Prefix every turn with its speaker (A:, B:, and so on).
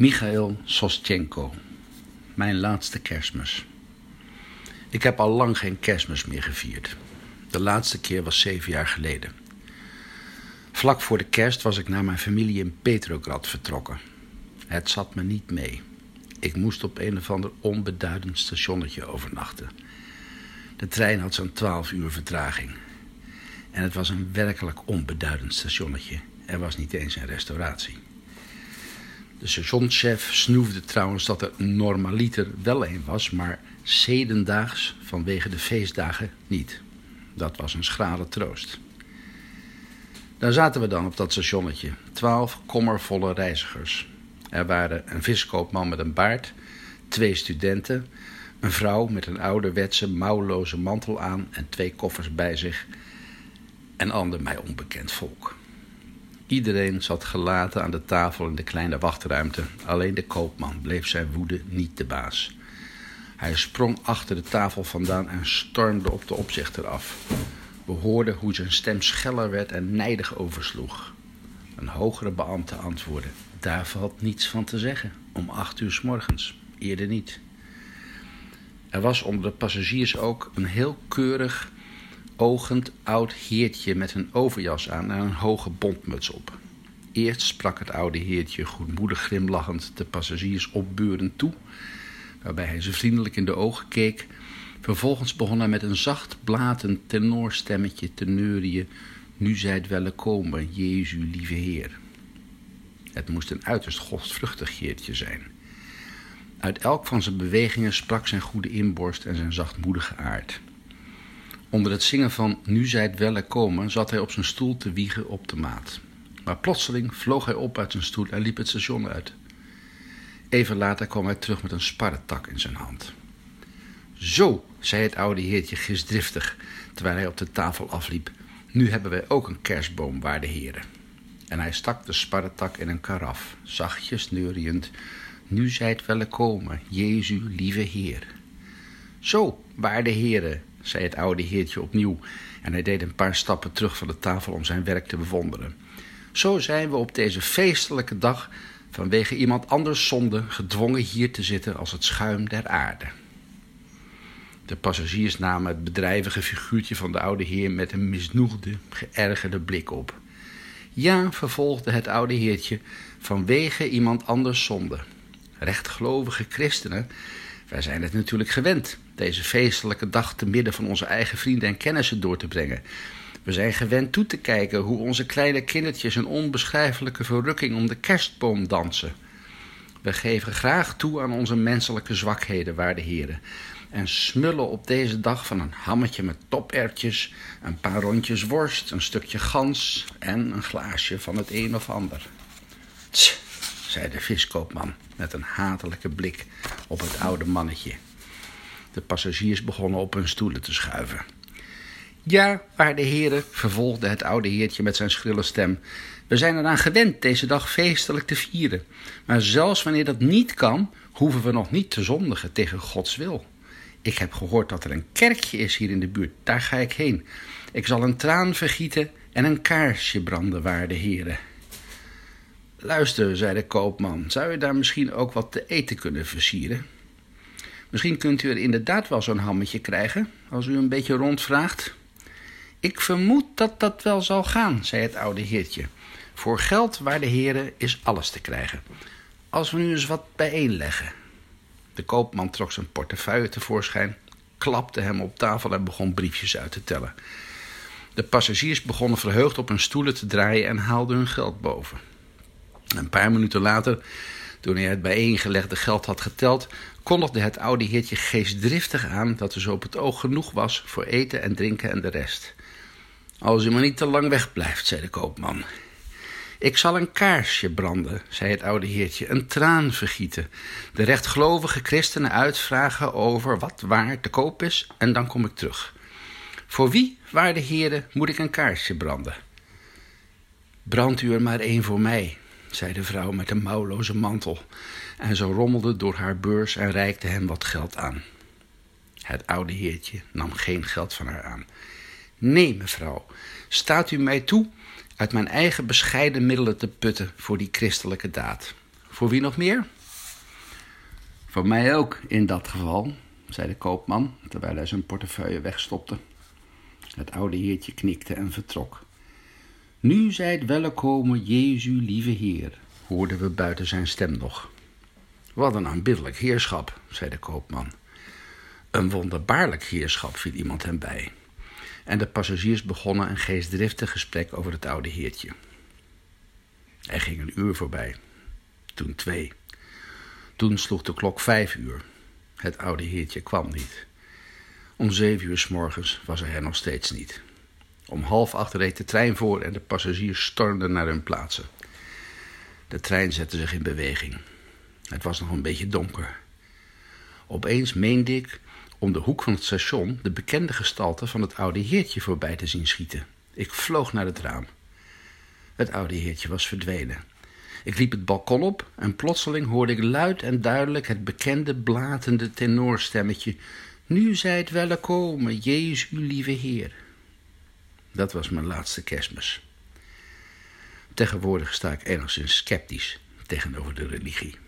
A: Michail Sostjenko. Mijn laatste kerstmis. Ik heb al lang geen kerstmis meer gevierd. De laatste keer was zeven jaar geleden. Vlak voor de kerst was ik naar mijn familie in Petrograd vertrokken. Het zat me niet mee. Ik moest op een of ander onbeduidend stationnetje overnachten. De trein had zo'n twaalf uur vertraging. En het was een werkelijk onbeduidend stationnetje. Er was niet eens een restauratie. De stationschef snoefde trouwens dat er normaliter wel een was, maar zedendaags vanwege de feestdagen niet. Dat was een schrale troost. Daar zaten we dan op dat stationnetje, twaalf kommervolle reizigers. Er waren een viskoopman met een baard, twee studenten, een vrouw met een ouderwetse mouwloze mantel aan en twee koffers bij zich en ander mij onbekend volk. Iedereen zat gelaten aan de tafel in de kleine wachtruimte. Alleen de koopman bleef zijn woede niet de baas. Hij sprong achter de tafel vandaan en stormde op de opzichter af. We hoorden hoe zijn stem scheller werd en nijdig oversloeg. Een hogere beambte antwoordde: Daar valt niets van te zeggen. Om acht uur s morgens, eerder niet. Er was onder de passagiers ook een heel keurig, ogend oud heertje met een overjas aan en een hoge bontmuts op. Eerst sprak het oude heertje goedmoedig glimlachend de passagiers opbeurend toe, waarbij hij ze vriendelijk in de ogen keek. Vervolgens begon hij met een zacht blatend tenorstemmetje te neurien. Nu zijt wel komen, Jezu lieve Heer. Het moest een uiterst godvruchtig heertje zijn. Uit elk van zijn bewegingen sprak zijn goede inborst en zijn zachtmoedige aard. Onder het zingen van Nu zijt welle komen zat hij op zijn stoel te wiegen op de maat. Maar plotseling vloog hij op uit zijn stoel en liep het station uit. Even later kwam hij terug met een sparretak in zijn hand. Zo, zei het oude heertje gisdriftig, terwijl hij op de tafel afliep. Nu hebben wij ook een kerstboom, waarde heren. En hij stak de sparretak in een karaf, zachtjes neuriënd. Nu zijt welle komen, Jezu lieve Heer. Zo, waarde heren, zei het oude heertje opnieuw en hij deed een paar stappen terug van de tafel om zijn werk te bewonderen. Zo zijn we op deze feestelijke dag vanwege iemand anders zonde gedwongen hier te zitten als het schuim der aarde. De passagiers namen het bedrijvige figuurtje van de oude heer met een misnoegde, geërgerde blik op. Ja, vervolgde het oude heertje, vanwege iemand anders zonde. Rechtgelovige christenen, wij zijn het natuurlijk gewend deze feestelijke dag te midden van onze eigen vrienden en kennissen door te brengen. We zijn gewend toe te kijken hoe onze kleine kindertjes een onbeschrijfelijke verrukking om de kerstboom dansen. We geven graag toe aan onze menselijke zwakheden, waarde heren, en smullen op deze dag van een hammetje met topertjes, een paar rondjes worst, een stukje gans en een glaasje van het een of ander. Tss, zei de viskoopman met een hatelijke blik op het oude mannetje. De passagiers begonnen op hun stoelen te schuiven. Ja, waarde heren, vervolgde het oude heertje met zijn schrille stem. We zijn eraan gewend deze dag feestelijk te vieren. Maar zelfs wanneer dat niet kan, hoeven we nog niet te zondigen tegen Gods wil. Ik heb gehoord dat er een kerkje is hier in de buurt. Daar ga ik heen. Ik zal een traan vergieten en een kaarsje branden, waarde heren. Luister, zei de koopman, zou je daar misschien ook wat te eten kunnen versieren? Misschien kunt u er inderdaad wel zo'n hammetje krijgen, als u een beetje rondvraagt. Ik vermoed dat dat wel zal gaan, zei het oude heertje. Voor geld, waarde heren, is alles te krijgen. Als we nu eens wat bijeenleggen. De koopman trok zijn portefeuille tevoorschijn, klapte hem op tafel en begon briefjes uit te tellen. De passagiers begonnen verheugd op hun stoelen te draaien en haalden hun geld boven. Een paar minuten later, toen hij het bijeengelegde geld had geteld, kondigde het oude heertje geestdriftig aan dat er zo op het oog genoeg was voor eten en drinken en de rest. Als u maar niet te lang wegblijft, zei de koopman. Ik zal een kaarsje branden, zei het oude heertje, een traan vergieten, de rechtgelovige christenen uitvragen over wat waar te koop is en dan kom ik terug. Voor wie, waarde heren, moet ik een kaarsje branden? Brand u er maar één voor mij, zei de vrouw met een mouwloze mantel, en ze rommelde door haar beurs en reikte hem wat geld aan. Het oude heertje nam geen geld van haar aan. Nee, mevrouw, staat u mij toe uit mijn eigen bescheiden middelen te putten voor die christelijke daad. Voor wie nog meer? Voor mij ook, in dat geval, zei de koopman, terwijl hij zijn portefeuille wegstopte. Het oude heertje knikte en vertrok. Nu zijt welkom, Jezu, lieve Heer, hoorden we buiten zijn stem nog. Wat een aanbiddelijk heerschap, zei de koopman. Een wonderbaarlijk heerschap, viel iemand hem bij. En de passagiers begonnen een geestdriftig gesprek over het oude heertje. Er ging een uur voorbij, toen twee. Toen sloeg de klok vijf uur. Het oude heertje kwam niet. Om zeven uur s morgens was hij er nog steeds niet. Om half acht reed de trein voor en de passagiers stormden naar hun plaatsen. De trein zette zich in beweging. Het was nog een beetje donker. Opeens meende ik om de hoek van het station de bekende gestalte van het oude heertje voorbij te zien schieten. Ik vloog naar het raam. Het oude heertje was verdwenen. Ik liep het balkon op en plotseling hoorde ik luid en duidelijk het bekende blatende tenorstemmetje. Nu zijt welkom, Jezus, uw lieve Heer. Dat was mijn laatste kerstmis. Tegenwoordig sta ik enigszins sceptisch tegenover de religie.